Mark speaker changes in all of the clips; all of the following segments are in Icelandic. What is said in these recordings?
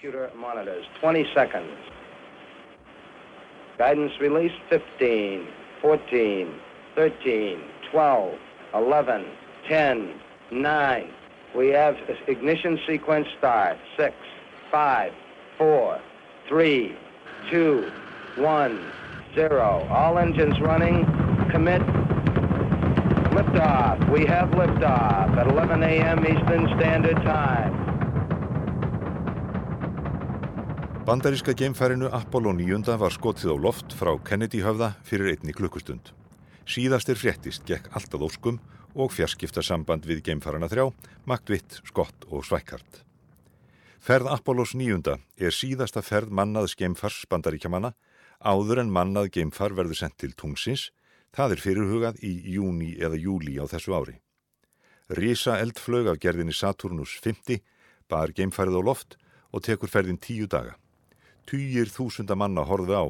Speaker 1: Computer monitors, 20 seconds. Guidance release, 15, 14, 13, 12, 11, 10, 9. We have ignition sequence start. 6, 5, 4, 3, 2, 1, 0. All engines running. Commit. Liftoff. We have liftoff at 11 a.m. Eastern Standard Time.
Speaker 2: Bandaríska geimfærinu Apollo 9 var skotið á loft frá Kennedy höfða fyrir einni klukkustund. Síðastir fréttist gekk alltaf óskum og fjarskipta samband við geimfarana þrjá, Magdvitt, Skott og Svækart. Ferð Apollos 9 er síðasta ferð mannaðs geimfars bandaríkjamanna áður en mannað geimfar verður sendt til tungsins, það er fyrirhugað í júni eða júli á þessu ári. Rísa eldflög af gerðinni Saturnus 50 bar geimfarið á loft og tekur ferðin tíu daga. Týjir þúsunda manna horfið á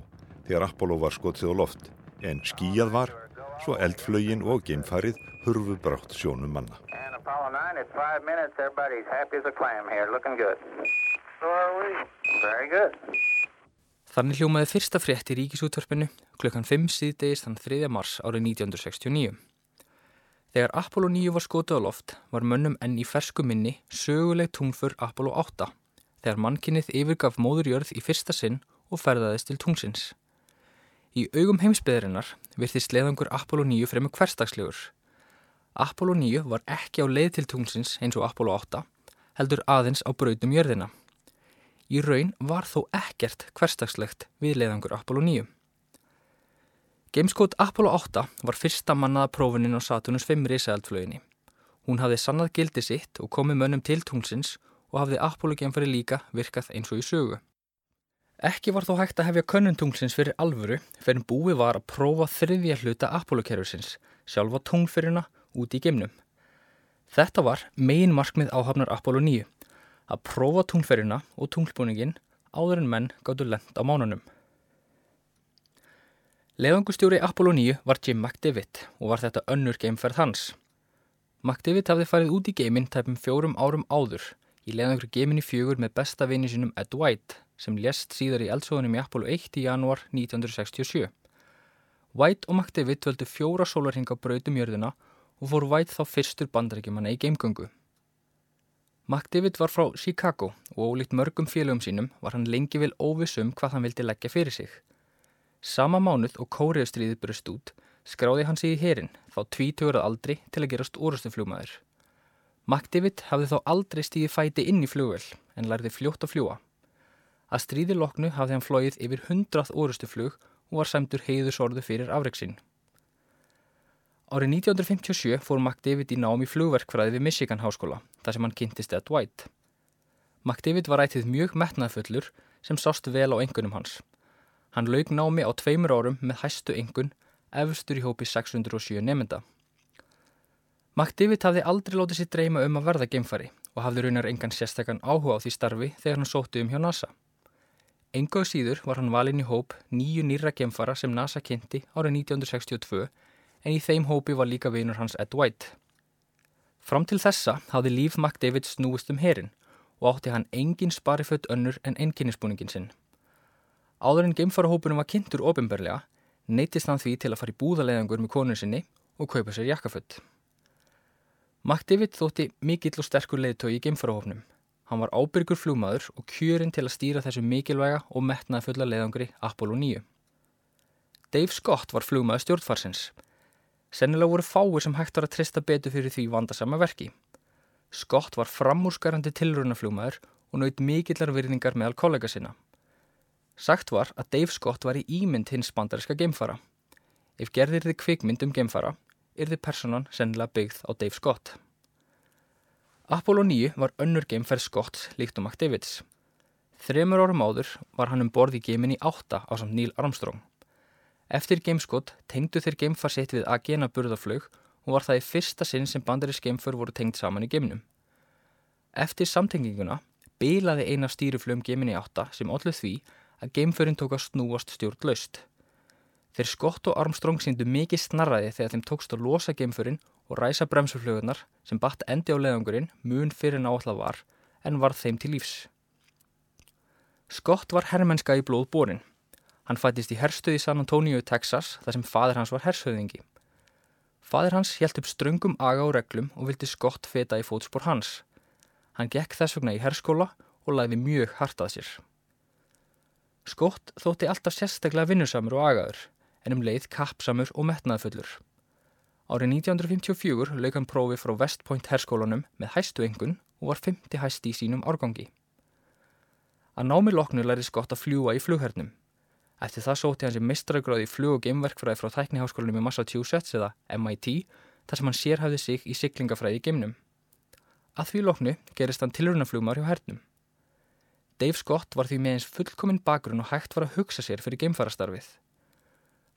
Speaker 2: þegar Apollo var skotið á loft en skíjað var svo eldflögin og geimfarið hurfu brátt sjónum manna.
Speaker 3: Þannig hljómaði fyrsta frétt í ríkisútvarpinu klukkan 5 síðdegis þann 3. mars árið 1969. Þegar Apollo 9 var skotið á loft var mönnum enn í fersku minni söguleg tungfur Apollo 8 þegar mannkinnið yfirgaf móðurjörð í fyrsta sinn og ferðaðist til tungsins. Í augum heimsbyðarinnar virðist leðangur Apollo 9 fremur hverstagslegur. Apollo 9 var ekki á leið til tungsins eins og Apollo 8, heldur aðeins á brautum jörðina. Í raun var þó ekkert hverstagslegt við leðangur Apollo 9. Gameskot Apollo 8 var fyrsta mannaða prófunin á Saturnus 5 risaeldflöginni. Hún hafði sannað gildi sitt og komið mönnum til tungsins og hafði Apollo gemfari líka virkað eins og í sögu. Ekki var þó hægt að hefja könnuntunglsins fyrir alvöru fyrir búið var að prófa þriðja hluta Apollo-kerfisins, sjálfa tunglfyrirna, út í geimnum. Þetta var megin markmið áhafnar Apollo 9, að prófa tunglfyrirna og tunglbúningin áður en menn gáttu lend á mánunum. Leðangustjóri Apollo 9 var Jim McDivitt og var þetta önnur geimferð hans. McDivitt hafði farið út í geimin tæpum fjórum árum áður í leðangur geiminni fjögur með besta vini sinum Ed White sem lést síðar í eldsóðunum í Apollo 1 í janúar 1967. White og McDavid völdu fjóra sólarhinga brautum jörðina og fór White þá fyrstur bandarækjumanna í geimgöngu. McDavid var frá Chicago og ólíkt mörgum félögum sínum var hann lengi vil óvissum hvað hann vildi leggja fyrir sig. Sama mánuð og kóriðustriðið brust út skráði hann sig í herin þá tvítugurað aldri til að gerast orustufljúmaður. McDavid hafði þá aldrei stíði fæti inn í flugvel en lærði fljótt að fljúa. Að stríði loknu hafði hann flóið yfir hundrað orustuflug og var sæmtur heiðusorðu fyrir afreiksinn. Árið 1957 fór McDavid í nám í flugverkfræði við Michigan háskóla, þar sem hann kynntist Ed White. McDavid var ætið mjög metnaðfullur sem sást vel á engunum hans. Hann laug námi á tveimur árum með hæstu engun, efstur í hópi 607 nefnda. McDavid hafði aldrei látið sér dreyma um að verða geimfari og hafði raunar engan sérstakkan áhuga á því starfi þegar hann sótti um hjá NASA. Enga og síður var hann valinn í hóp nýju nýra gemfara sem NASA kynnti árið 1962 en í þeim hópi var líka vinur hans Ed White. Fram til þessa hafði Líf McDavid snúist um herin og átti hann engin sparifött önnur en enginnisbúningin sinn. Áður en gemfarahópunum var kynntur ofinberlega neytist hann því til að fara í búðalegangur með konun sinni og kaupa sér jakkafött. McDavid þótti mikill og sterkur leiðtói í gemfarahófnum Hann var ábyrgur flúmaður og kjörinn til að stýra þessu mikilvæga og metnaði fulla leiðangri Apollo 9. Dave Scott var flúmaður stjórnfarsins. Sennilega voru fáir sem hægt var að trista betur fyrir því vandasama verki. Scott var framúrskarandi tilrunaflúmaður og naut mikillar virðingar meðal kollega sinna. Sagt var að Dave Scott var í ímynd hins bandariska geimfara. Ef gerðir þið kvikmynd um geimfara, þið personan sennilega byggð á Dave Scott. Apollo 9 var önnur geimferð Scott líkt um McDavids. Þremur árum áður var hann um borð í geiminni 8 á samt Neil Armstrong. Eftir gameskott tengdu þeir geimfar sitt við Agena burðaflög og var það í fyrsta sinn sem bandarins geimfur voru tengt saman í geiminum. Eftir samtenginguna bilaði eina stýruflögum geiminni 8 sem allir því að geimfurinn tók að snúast stjórn laust. Þeir Scott og Armstrong síndu mikið snarraði þegar þeim tókst að losa geimfurinn og ræsa bremsuflögunar sem batt endi á leðangurinn mun fyrir náallega var en varð þeim til lífs. Scott var herrmennska í blóð borin. Hann fættist í herstuði San Antonio, Texas, þar sem fadir hans var hershöðingi. Fadir hans hjælt upp ströngum aga og reglum og vildi Scott feta í fótspór hans. Hann gekk þess vegna í herskóla og lagði mjög hartað sér. Scott þótti alltaf sérstaklega vinnusamur og agaður, en um leið kappsamur og metnaðfullur. Árið 1954 lauk hann prófi frá West Point herskólanum með hæstu engun og var 50 hæsti í sínum árgangi. Að námi loknu læri Scott að fljúa í flughernum. Eftir það sóti hann sem mistragráði í flug- og geimverkfræði frá Tækniháskólanum í Massachusetts eða MIT þar sem hann sérhæfði sig í syklingafræði í geimnum. Að því loknu gerist hann tilrunaflugmar hjá hernum. Dave Scott var því með eins fullkominn bakgrunn og hægt var að hugsa sér fyrir geimfarastarfið.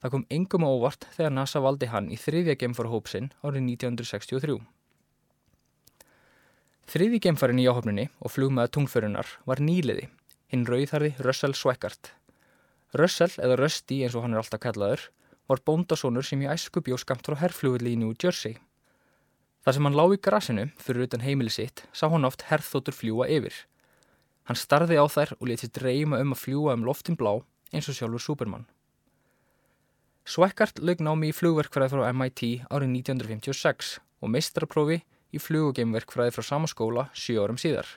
Speaker 3: Það kom engum óvart þegar NASA valdi hann í þriðja geimfarahópsinn árið 1963. Þriði geimfarin í áhopninni og flugmaða tungförunar var nýliði, hinn rauðharði Russell Sweckart. Russell, eða Rusty eins og hann er alltaf kallaður, var bóndasónur sem í æsku bjó skamt frá herrflugulli í New Jersey. Þar sem hann lág í grasinu fyrir utan heimili sitt sá hann oft herrþóttur fljúa yfir. Hann starði á þær og letið dreyma um að fljúa um loftin blá eins og sjálfur Superman. Sweckart lög námi í flugverkfræði frá MIT árið 1956 og meistraprófi í flugugeimverkfræði frá sama skóla 7 árum síðar.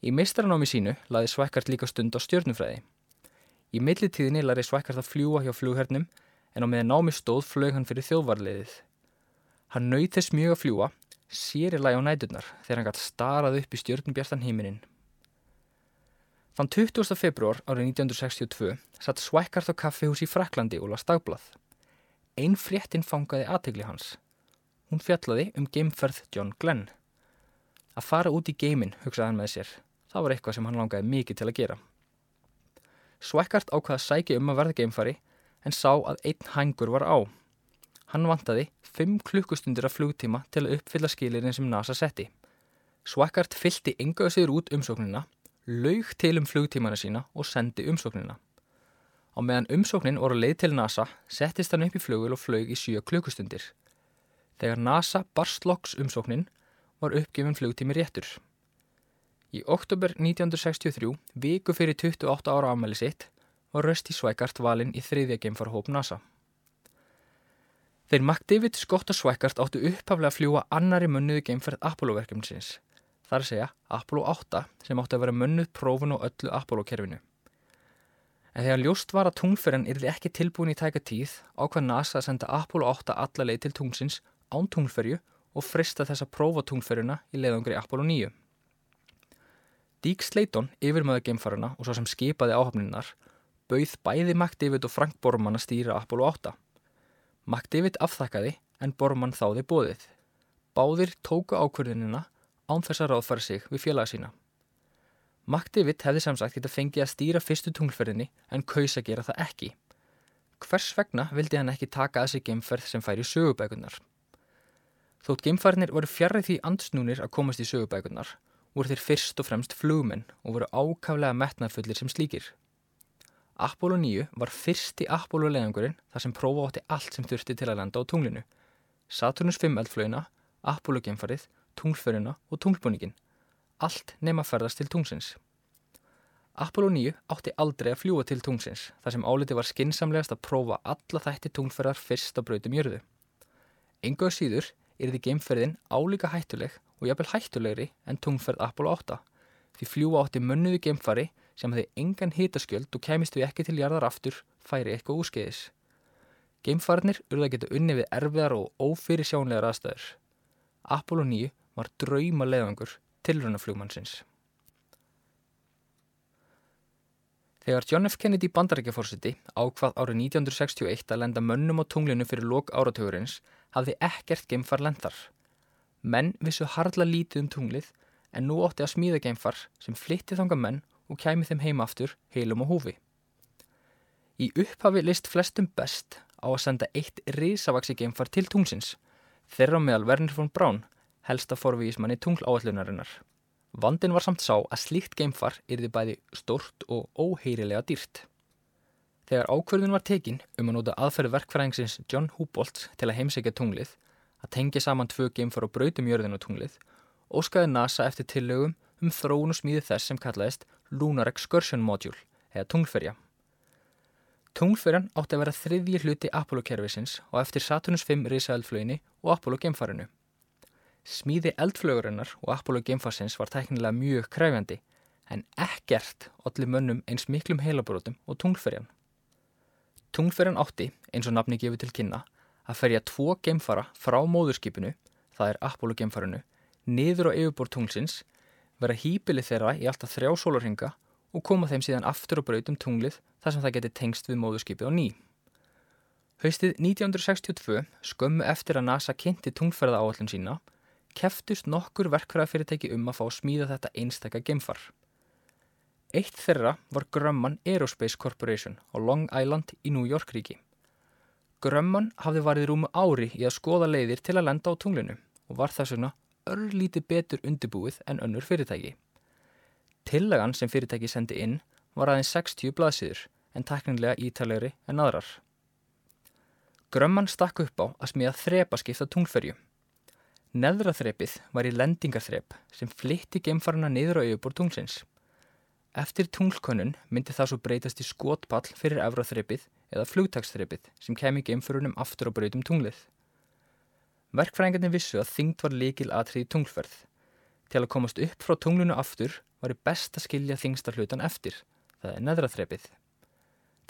Speaker 3: Í meistranámi sínu laði Sweckart líka stund á stjórnufræði. Í millitíðinni lari Sweckart að fljúa hjá flughernum en á meðan námi stóð flög hann fyrir þjóðvarliðið. Hann nöyð þess mjög að fljúa, sér í lagi á næturnar þegar hann gætt starað upp í stjórnubjartan heiminin. Þann 20. februar árið 1962 satt Sweckart á kaffihús í Fraklandi og las dagblað. Einn fréttin fangaði aðtegli hans. Hún fjallaði um geimferð John Glenn. Að fara út í geimin, hugsaði hann með sér. Það var eitthvað sem hann langaði mikið til að gera. Sweckart ákvaði að sækja um að verða geimfari en sá að einn hængur var á. Hann vantaði 5 klukkustundir af flugtíma til að uppfylla skilirinn sem NASA setti. Sweckart fylti engaðu sigur út umsóknina, laug til um flugtímana sína og sendi umsóknina. Á meðan umsóknin voru leið til NASA settist hann upp í flugul og flög í 7 klukkustundir. Þegar NASA barst loks umsóknin var uppgefin flugtími réttur. Í oktober 1963, viku fyrir 28 ára ámæli sitt, var Rusty Sweckart valinn í þriðja geimfarhóp NASA. Þeir McDavid, Scott og Sweckart áttu upphaflega að fljúa annari mönnuðu geimferð Apollo-verkefnisins. Það er að segja Apollo 8 sem átti að vera mönnuð prófun og öllu Apollo-kerfinu. En þegar ljóst var að tungferðan yrði ekki tilbúin í tæka tíð ákvað NASA að senda Apollo 8 allarleið til tungsins án tungferju og frista þess að prófa tungferjuna í leiðangri Apollo 9. Deke Slayton, yfirmöða geimfarana og svo sem skipaði áhafninnar, bauð bæði McDavid og Frank Borman að stýra Apollo 8. McDavid afþakkaði en Borman þáði bóðið. Báðir tóku ákvörðunina án þess að ráðfæra sig við félaga sína. McDavid hefði samsagt geta fengið að stýra fyrstu tunglferðinni en kaus að gera það ekki. Hvers vegna vildi hann ekki taka að sig geimferð sem fær í sögubækunar? Þótt geimfærnir voru fjarrið því andsnúnir að komast í sögubækunar, voru þeir fyrst og fremst flugmenn og voru ákaflega metnafullir sem slíkir. Apollo 9 var fyrsti Apollo leiðangurinn þar sem prófa átti allt sem þurfti til að landa á tunglinu. Saturnus 5 eldflöginna, Apollo geimfarið, tunglföruna og tunglbúningin. Allt nema ferðast til tungsins. Apollo 9 átti aldrei að fljúa til tungsins þar sem áliti var skinsamlegast að prófa alla þætti tungferðar fyrst að brautum jörðu. Engu að síður er því geimferðin álíka hættuleg og jafnvel hættulegri en tungferð Apollo 8 því fljúa átti mönnuðu geimfari sem hefði engan hitaskjöld og kemist við ekki til jarðar aftur færi eitthvað úrskeiðis. Geimfarnir urða geta unni við erfiðar og ófyrir sjónlegar aðstæður. Apollo 9 var drauma leiðangur tilrunaflugmannsins. Þegar John F. Kennedy bandarækjaforsiti ákvað árið 1961 að lenda mönnum á tunglinu fyrir lok áratugurins hafði ekkert geimfar lendar. Menn vissu hardla lítið um tunglið en nú ótti að smíða geimfar sem flytti þanga menn og kæmi þeim heima aftur heilum og húfi. Í upphafi list flestum best á að senda eitt risavaksi geimfar til tungsins, þeirra meðal Werner von Braun, helsta forvíismanni tungláallunarinnar. Vandin var samt sá að slíkt geimfar yrði bæði stort og óheirilega dýrt. Þegar ákverðun var tekin um að nota aðferðu verkfræðingsins John Hubboldt til að heimsækja tunglið, að tengja saman tvö geimfar og brautum jörðin á tunglið, óskaði NASA eftir tillögum um þróun og smíði þess sem kallaðist Lunar Excursion Module eða tunglferja. Tunglferjan átti að vera þriðji hluti Apollo-kerfisins og eftir Saturnus 5 risaeldflöginni og Apollo-gemfarinu. Smíði eldflögurinnar og Apollo-gemfarsins var tæknilega mjög kræfjandi en ekkert allir mönnum eins miklum heilabrótum og tunglferjan. Tunglferjan átti, eins og nafni gefið til kynna, að ferja tvo gemfara frá móðurskipinu, það er Apollo-gemfarinu, niður á yfirbór tunglsins, vera hýpilið þeirra í alltaf þrjá sólurhinga og koma þeim síðan aftur og brautum tunglið þar sem það geti tengst við móðurskipið á ný. Haustið 1962, skömmu eftir að NASA kynnti tunglferða áallin sína, keftust nokkur verkfræðafyrirtæki um að fá að smíða þetta einstakka gemfar. Eitt þeirra var Grumman Aerospace Corporation á Long Island í New York ríki. Grumman hafði varðið rúmu ári í að skoða leiðir til að lenda á tunglinu og var þess vegna örlíti betur undirbúið en önnur fyrirtæki. Tillagan sem fyrirtæki sendi inn var aðeins 60 blaðsýður en teknilega ítalegri en aðrar. Grömman stakk upp á að smíða þrepaskipta tunglferju. Neðra þrepið var í lendingarþrep sem flytti geimfarana niður á yfirbúr tunglsins. Eftir tunglkonun myndi það svo breytast í skotpall fyrir efraþrepið eða flugtagsþrepið sem kemi geimförunum aftur á breytum tunglið. Verkfræðingarnir vissu að þyngd var líkil aðtrið í tunglferð. Til að komast upp frá tunglunu aftur var í best að skilja þingsta hlutan eftir, það er neðraþrepið.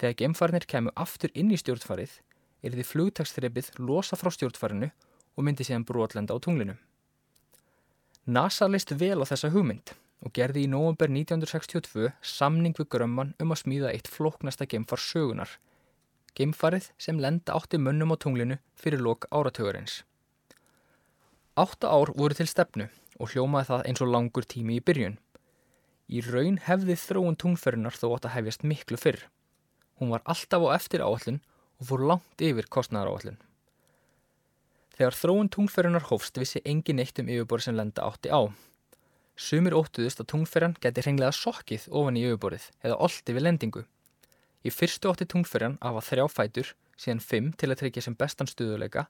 Speaker 3: Þegar gemfarnir kemur aftur inn í stjórnfarið er því flugtagsþrepið losa frá stjórnfarinu og myndi síðan brotlenda á tunglinu. NASA leist vel á þessa hugmynd og gerði í nógumber 1962 samning við Grömman um að smíða eitt floknasta gemfar sögunar, gemfarið sem lenda átti munnum á tunglinu fyrir lok áratögarins. Átta ár voru til stefnu og hljómaði það eins og langur tími í byrjun. Í raun hefði þróun tungferðunar þó átt að hefjast miklu fyrr. Hún var alltaf á eftir áallun og fór langt yfir kostnæðar áallun. Þegar þróun tungferðunar hófst vissi engin eitt um yfirbori sem lenda átti á. Sumir óttuðust að tungferðan geti hrenglega sokkið ofan í yfirborið eða olti við lendingu. Í fyrstu átti tungferðan af að þrjá fætur, síðan fimm til að tryggja sem bestan stuðuleika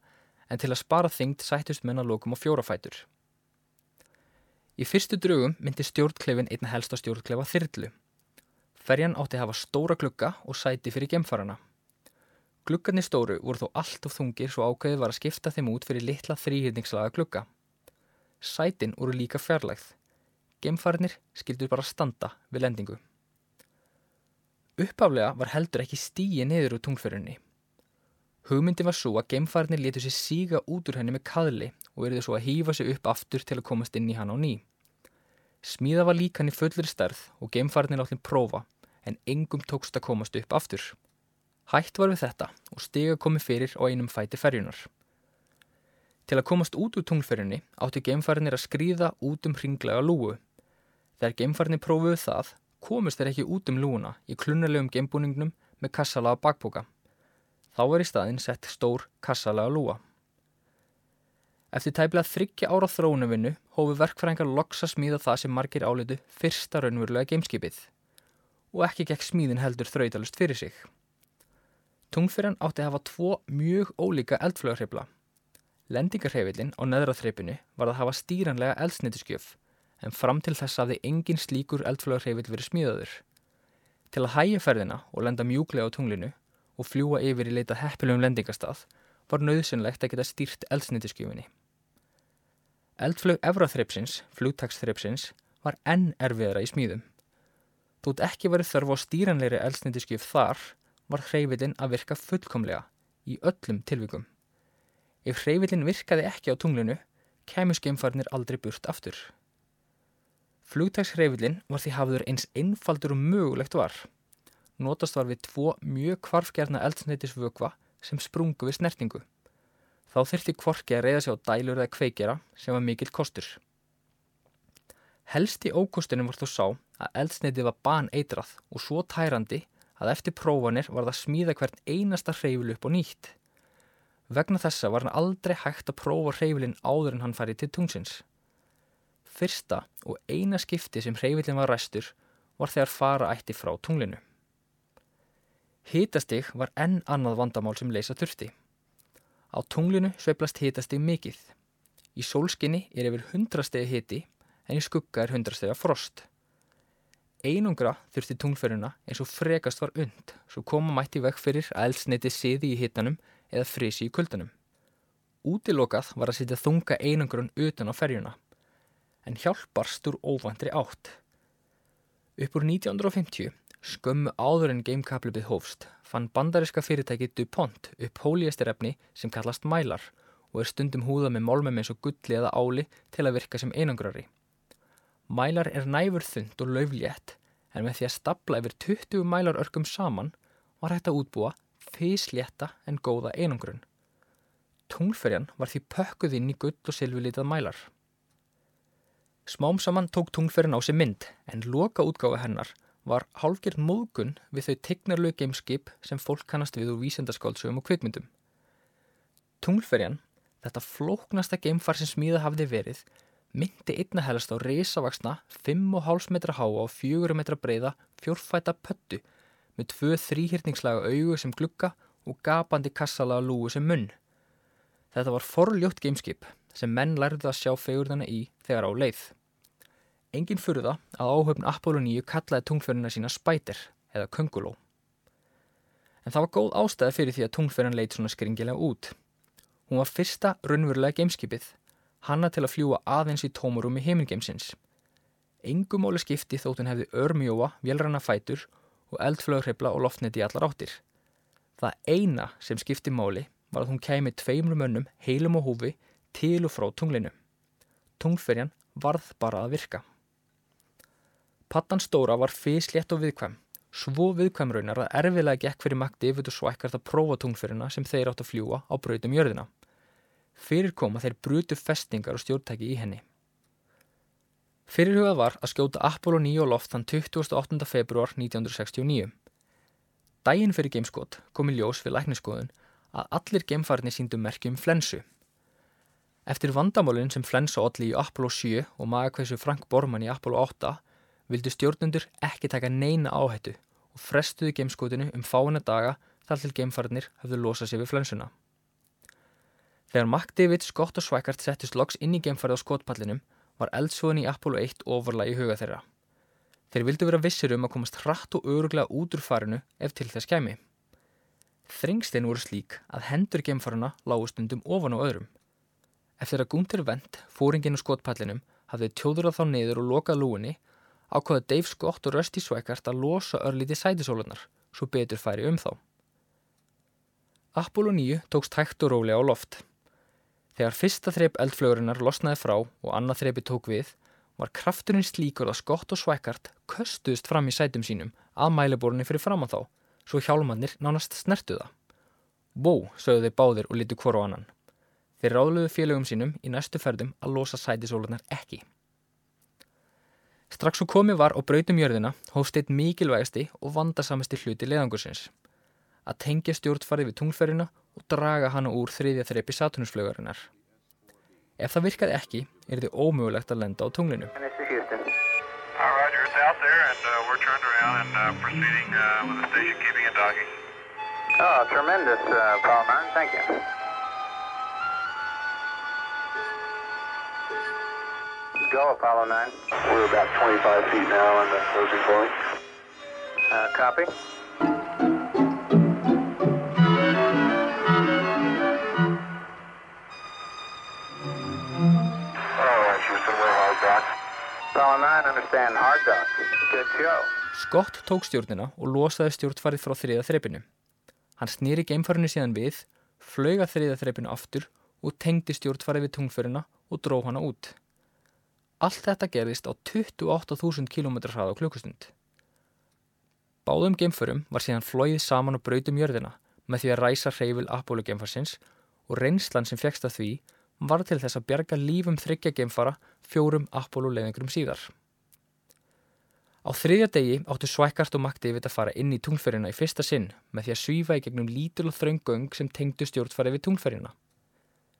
Speaker 3: en til að spara þyngd sættust menna lókum á fjórafætur. Í fyrstu drögum myndi stjórnkleifin einna helsta stjórnkleifa þyrlu. Ferjan átti að hafa stóra glugga og sæti fyrir gemfarana. Gluggarnir stóru voru þó allt of þungir svo ákveðið var að skipta þeim út fyrir litla þrýhyrningslaga glugga. Sætin voru líka fjarlægð. Gemfarnir skildur bara standa við lendingu. Uppaflega var heldur ekki stíi niður úr tungferunni. Hugmyndi var svo að geimfarnir letu sér síga út úr henni með kaðli og verði svo að hýfa sér upp aftur til að komast inn í hann á ný. Smíða var líkan í fullir stærð og geimfarnir áttin prófa en engum tókst að komast upp aftur. Hætt var við þetta og stiga komi fyrir á einum fæti ferjunar. Til að komast út úr tunglferjunni átti geimfarnir að skrýða út um hringlega lúu. Þegar geimfarnir prófuðu það komist þeir ekki út um lúuna í klunarlegum geimbúningnum með kassalaða bakboka. Þá var í staðin sett stór kassalega lúa. Eftir tæplega þryggja ára þróunavinnu hófi verkfræðingar loksa smíða það sem margir álitu fyrsta raunverulega gameskipið og ekki gekk smíðin heldur þrautalust fyrir sig. Tungfyrir átti að hafa tvo mjög ólíka eldflögarhreifla. Lendingarhreifillin á neðraþreipinu var að hafa stýranlega eldsnitiskjöf en fram til þess að þið engin slíkur eldflögarhreifill verið smíðaður. Til að hægja ferðina og lenda mjúklega á tunglinu og fljúa yfir í leita heppilegum lendingastað var nöðsynlegt að geta stýrt eldsnitiskjöfinni. Eldflög Evraþreipsins, flugtagsþreipsins, var enn erfiðara í smíðum. Þótt ekki verið þörf á stýranleiri eldsnitiskjöf þar var hreyfillin að virka fullkomlega í öllum tilvikum. Ef hreyfillin virkaði ekki á tunglinu, kemur skeimfarnir aldrei burt aftur. Flugtagshreyfillin var því hafður eins einfaldur og mögulegt var notast var við tvo mjög kvarfgerna eldsneitisvökva sem sprungu við snertingu. Þá þyrti kvorki að reyða sig á dælur eða kveikjara sem var mikill kostur. Helst í ókostunum var þú sá að eldsneitið var ban eitrað og svo tærandi að eftir prófanir var það smíða hvern einasta hreyfil upp og nýtt. Vegna þessa var hann aldrei hægt að prófa hreyfilinn áður en hann færi til tungsins. Fyrsta og eina skipti sem hreyfilinn var ræstur var þegar fara ætti frá tunglinu. Hitastig var enn annað vandamál sem leysa þurfti. Á tunglinu sveiplast hitastig mikill. Í sólskinni er yfir 100 stegi hiti en í skugga er 100 stega frost. Einungra þurfti tunglferðina eins og frekast var und svo koma mætti vekk fyrir að eldsneiti siði í hittanum eða frisi í kuldanum. Útilokað var að setja þunga einangrun utan á ferjuna en hjálparst úr óvandri átt. Upp úr 1950, skömmu áður en gamekaplipið hófst, fann bandariska fyrirtæki DuPont upp hóliestirefni sem kallast mælar og er stundum húða með málmum eins og gulli eða áli til að virka sem einangrari. Mælar er næfur þund og lauflétt en með því að stapla yfir 20 mælar örkum saman var hægt að útbúa feyslétta en góða einangrun. Tunglferjan var því pökkuð inn í gull og silvilitað mælar. Smám saman tók tunglferjan á sig mynd en loka útgáfa hennar var hálfgerð móðgun við þau tegnarlegu gameskip sem fólk kannast við úr vísendaskáldsögum og kvikmyndum. Tunglferjan, þetta flóknasta gamefar sem smíða hafði verið, myndi einna helst á risavaksna 5,5 metra háa og 4 metra breyða fjórfæta pöttu með tvö þrýhyrningslaga augu sem glukka og gapandi kassalaga lúu sem munn. Þetta var forljótt gameskip sem menn lærði að sjá fegurðana í þegar á leið. Engin furða að áhöfn Apollo 9 kallaði tungferðina sína Spider eða Kunguló. En það var góð ástæði fyrir því að tungferðin leit svona skringilega út. Hún var fyrsta raunverulega gameskipið hanna til að fljúa aðeins í tómurum í heimingeimsins. Engumóli skipti þótt hún hefði örmjóa, vélranna fætur og eldflögreifla og loftneti í allar áttir. Það eina sem skipti móli var að hún kemi tveimur mönnum heilum og húfi til og frá tunglinu. Tunglferjan varð bara að virka. Pattan stóra var fyslétt og viðkvæm, svo viðkvæm raunar að erfilega gekk fyrir makti yfir þú svækart að prófa tunglferjuna sem þeir átt að fljúa á brautum jörðina fyrir koma þeir brutu festingar og stjórntæki í henni. Fyrirhugað var að skjóta Apollo 9 og loft þann 28. februar 1969. Dægin fyrir gameskot kom í ljós við lækniskoðun að allir gemfarnir síndu merkjum flensu. Eftir vandamálinn sem flensa allir í Apollo 7 og magakvæsu Frank Borman í Apollo 8 vildu stjórnundur ekki taka neina áhættu og frestuðu gameskotinu um fáina daga þar til gemfarnir hafðu losað sér við flensuna. Þegar McDavid, Scott og Svækart settist loks inn í geimfarið á skotpallinum var eldsvoðin í Apollo 1 ofurlega í huga þeirra. Þeir vildu vera vissir um að komast hratt og öruglega út úr farinu ef til þess kemi. Þringstein voru slík að hendur geimfarina lágu stundum ofan á öðrum. Eftir að Gunther Wendt, fóringin á skotpallinum, hafði tjóðurað þá niður og lokað lúinni, ákvaða Dave Scott og Rusty Svækart að losa örlíti sætisólunar, svo betur færi um þá. Apollo 9 tókst hægt og rólega á loft. Þegar fyrsta þreip eldflögurinnar losnaði frá og annað þreipi tók við, var krafturinn slíkur að skott og svækart köstuðst fram í sætum sínum að mæleborunni fyrir fram á þá, svo hjálmannir nánast snertuða. Vó, sögðu þeir báðir og litu hvora á annan. Þeir ráðluðu félögum sínum í næstu ferðum að losa sætisólunar ekki. Strax svo komið var á brautum jörðina hófst eitt mikilvægasti og vandarsamesti hluti leðangursins. Að tengja stjórnfarið við tungferina og draga hana úr þriðja þreipi Saturnusflögarinnar. Ef það virkaði ekki, er þið ómögulegt að lenda á tunglinu. Uh,
Speaker 1: uh, oh, tremendous, uh, Paul Martin. Thank you. Go, Apollo 9. We're about 25 feet now on the closing point. Uh, copy.
Speaker 3: Scott tók stjórnina og losaði stjórnfarið frá þriða þreipinu. Hann snýri geimfarinu síðan við, flöga þriða þreipinu aftur og tengdi stjórnfarið við tungförina og dró hana út. Allt þetta gerðist á 28.000 km hraða á klukkustund. Báðum geimförum var síðan flóið saman og brautum jörðina með því að ræsa hreyfil Apollo geimfarsins og reynslan sem fegst að því var til þess að bjarga lífum þryggja geimfara fjórum Apollo leiðingurum síðar. Á þriðja degi áttu Svækart og McDavid að fara inn í tungferjuna í fyrsta sinn með því að svífa í gegnum lítil og þraungöng sem tengdu stjórnfari við tungferjuna.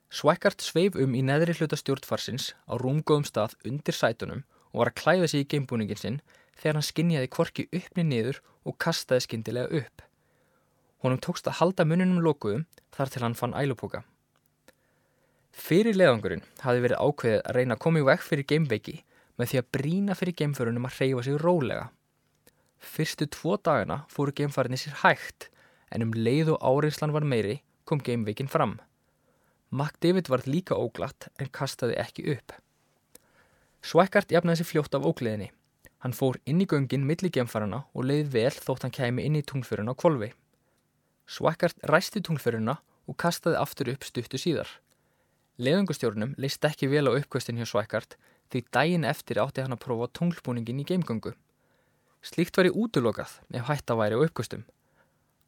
Speaker 3: Svækart sveif um í neðri hluta stjórnfarsins á rúmgóðum stað undir sætunum og var að klæða sig í geimbúningin sinn þegar hann skinjaði kvorki uppni niður og kastaði skindilega upp. Honum tókst að halda muninum lokuðum þar til hann fann ælupoka. Fyrir leðangurinn hafi verið ákveðið að reyna að koma í vekk fyrir geimveiki með því að brína fyrir geimförunum að hreyfa sig rólega Fyrstu tvo dagana fóru geimfarinni sér hægt en um leið og áreinslan var meiri kom geimveikin fram. McDavid var líka óglatt en kastaði ekki upp. Svækart jafnaði sér fljótt af ógleðinni. Hann fór inn í göngin milli geimfarana og leiði vel þótt hann kæmi inn í tunglföruna á kvolvi. Svækart ræsti tunglföruna og kastaði aftur upp stuttu síðar. Leðungustjórnum leist ekki vel á uppkvöstin hjá Svækart því daginn eftir átti hann að prófa tunglbúningin í geimgöngu. Slíkt var í útlokað ef hætta væri á uppkvöstum.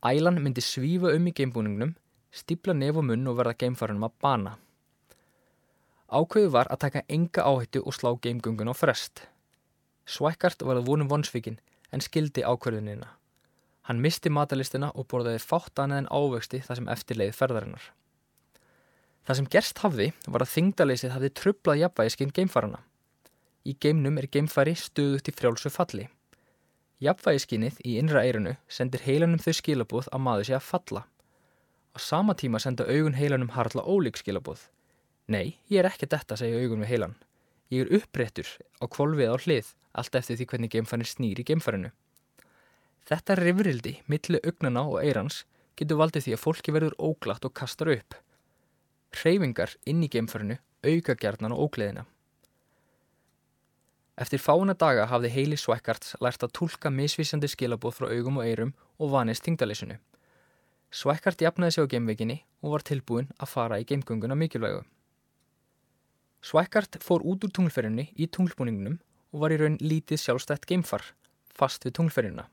Speaker 3: Ælan myndi svífa um í geimbúningnum, stibla nef og munn og verða geimfarunum að bana. Ákveðu var að taka enga áhættu og slá geimgöngun á frest. Svækart var að vonum vonsvíkin en skildi ákverðunina. Hann misti matalistina og borðaði fátt annað en ávexti það sem eftirleið ferðarinnar. Það sem gerst hafði var að þingdaleysið hafði trublað jafnvægiskinn geimfarana. Í geimnum er geimfari stöðugt í frjálsu falli. Jafnvægiskinnið í innra eirunu sendir heilanum þau skilabóð að maður sé að falla. Á sama tíma senda augun heilanum harla ólík skilabóð. Nei, ég er ekki detta, segja augun við heilan. Ég er uppréttur á kvolvið á hlið, allt eftir því hvernig geimfarnir snýr í geimfarinu. Þetta rifrildi, milli augnana og eirans, getur valdið því að fólki verður óglatt og kastar upp. Hreyfingar inn í geimfarinu auka gerðnan og ógleðina. Eftir fána daga hafði Heili Svækkarts lært að tólka misvísandi skilabóð frá augum og eirum og vanist tingdalysinu. Svækkart jafnaði sig á geimveikinni og var tilbúin að fara í geimgönguna mikilvægu. Svækkart fór út úr tunglferðinni í tunglbúningunum og var í raun lítið sjálfstætt geimfar, fast við tunglferðina.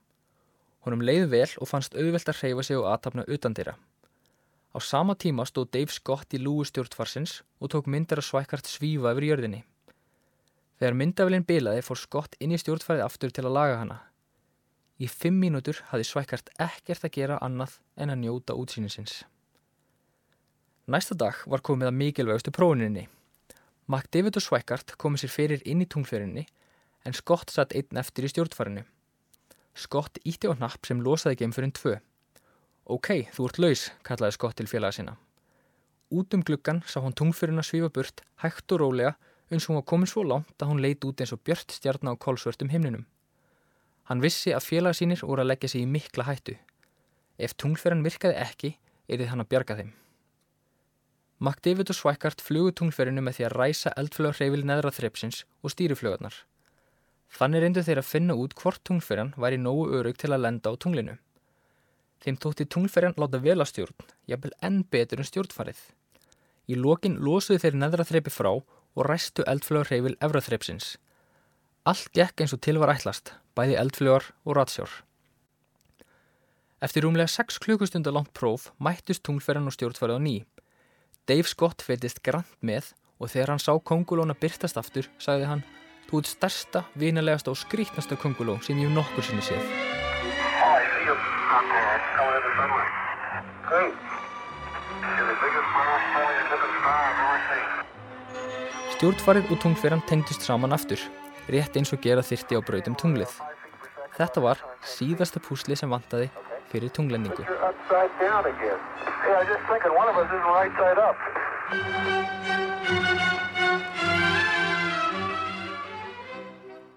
Speaker 3: Honum leið vel og fannst auðvelt að hreyfa sig og aðtapna utandira. Á sama tíma stóð Dave Scott í lúi stjórnfarsins og tók myndar að Svækkart svífa yfir jörðinni. Þegar myndafilinn bilaði fór Scott inn í stjórnfærið aftur til að laga hana. Í fimm mínútur hafði Svækart ekkert að gera annað en að njóta útsýninsins. Næsta dag var komið að mikilvægustu prófuninni. McDavid og Svækart komið sér fyrir inn í tunglferinni en Scott satt einn eftir í stjórnfærinu. Scott ítti á hnapp sem losaði geimfyrin tvö. Ok, þú ert laus, kallaði Scott til félaga sinna. Út um gluggan sá hún tunglfyrin að svífa burt, hægt og rólega eins og hún var komin svo langt að hún leit út eins og björt stjarn á kólsvörtum himninum. Hann vissi að félaga sínir voru að leggja sig í mikla hættu. Ef tunglferðan virkaði ekki, erið hann að bjarga þeim. McDavid og Svækart flugu tunglferðinu með því að ræsa eldflögurreifil neðra þreipsins og stýriflögarnar. Þannig reyndu þeir að finna út hvort tunglferðan væri nógu örug til að lenda á tunglinu. Þeim tótti tunglferðan láta vel að stjórn, jafnvel enn betur en stjórnfarið. Í lokin losuðu þeir neðra þreipi frá og ræstu eldflögur hreyfil efraþreipsins. Allt gekk eins og til var ætlast, bæði eldflögar og ratsjór. Eftir rúmlega 6 klukkustundar langt próf mættist tunglferðan og stjórnfærið á ný. Dave Scott fetist grann með og þegar hann sá kongulóna byrtast aftur, sagði hann Þú ert stærsta, vinalegasta og skrítnasta konguló sem ég nokkur sinni séð. Stjórnfarið og tungferðan tengdust saman aftur, rétt eins og gera þyrti á brautum tunglið. Þetta var síðasta púsli sem vantaði fyrir tunglendingu.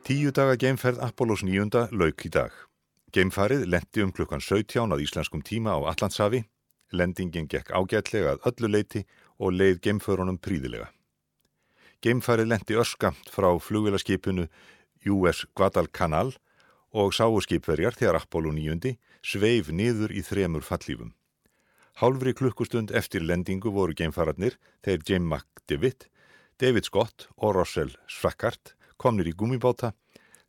Speaker 2: Tíu daga geimferð Apollos 9. lauk í dag. Geimfarið lendi um klukkan 17 að íslenskum tíma á Allandshafi. Lendingin gekk ágætlega að öllu leiti og leið geimförunum príðilega. Geimfarið lendi örskamt frá flugvilaskipinu US Guadalcanal og sáu skipverjar þegar Apollo 9 sveif niður í þremur fallífum. Hálfri klukkustund eftir lendingu voru geimfararnir þeir James McDivitt, David Scott og Russell Svakkart komnir í gummibáta,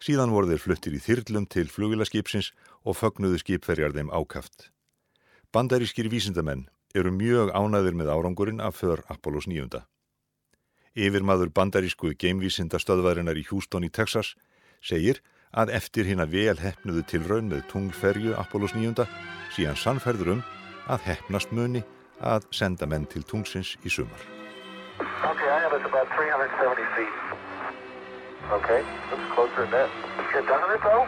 Speaker 2: síðan voru þeir fluttir í þyrlum til flugvilaskipsins og fögnuðu skipverjar þeim ákaft. Bandarískir vísindamenn eru mjög ánæður með árangurinn af för Apollos 9. Yfirmaður bandarísku geimvísinda stöðvarinnar í Houston í Texas segir að eftir hinn að vel hefnuðu til raun með tungferju Apollos 9. síðan sannferður um að hefnast muni að senda menn til tungsins í sumar.
Speaker 1: Ok, I have about 370 feet. Ok, looks closer than that. Done with it though?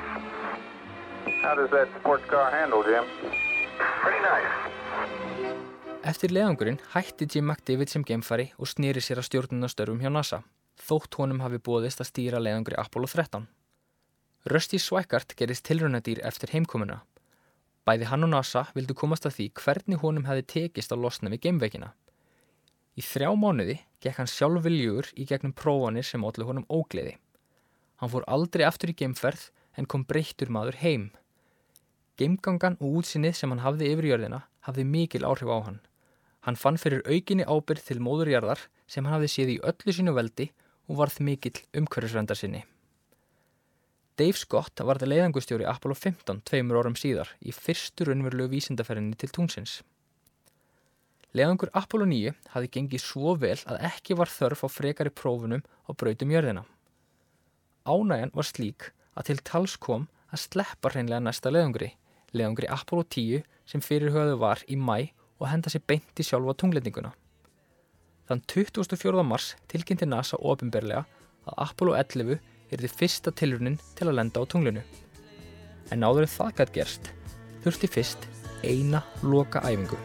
Speaker 1: How does that sports car handle, Jim? Pretty nice.
Speaker 3: Eftir leðangurinn hætti Jim McDavid sem geimfari og snýri sér að stjórnunastörfum hjá NASA, þótt honum hafi bóðist að stýra leðangri Apollo 13. Rusty Swaggart gerist tilrunadýr eftir heimkomuna. Bæði hann og NASA vildu komast að því hvernig honum hefði tekist að losna við geimveikina. Í þrjá mánuði gekk hann sjálf viljugur í gegnum prófanir sem allir honum ógleði. Hann fór aldrei aftur í geimferð en kom breyttur maður heim. Geimgangan og útsinnið sem hann hafði yfir jörðina hafði mikil áhrif á hann. Hann fann fyrir aukinni ábyrð til móðurjarðar sem hann hafði séð í öllu sínu veldi og varð mikill umhverfisvendar sinni. Dave Scott var það leiðangustjóri Apollo 15 tveimur orðum síðar í fyrstu raunverulegu vísindaferðinni til tungsins. Leiðangur Apollo 9 hafi gengið svo vel að ekki var þörf á frekari prófunum á brautum jörðina. Ánægjan var slík að til tals kom að sleppa hreinlega næsta leiðangri, leiðangri Apollo 10 sem fyrirhauðu var í mæ og henda sér beint í sjálfa tunglendinguna. Þann 24. mars tilkynnti NASA ofinberlega að Apollo 11 er því fyrsta tilrunin til að lenda á tunglinu. En áður en það gætt gerst, þurfti fyrst eina loka æfingu.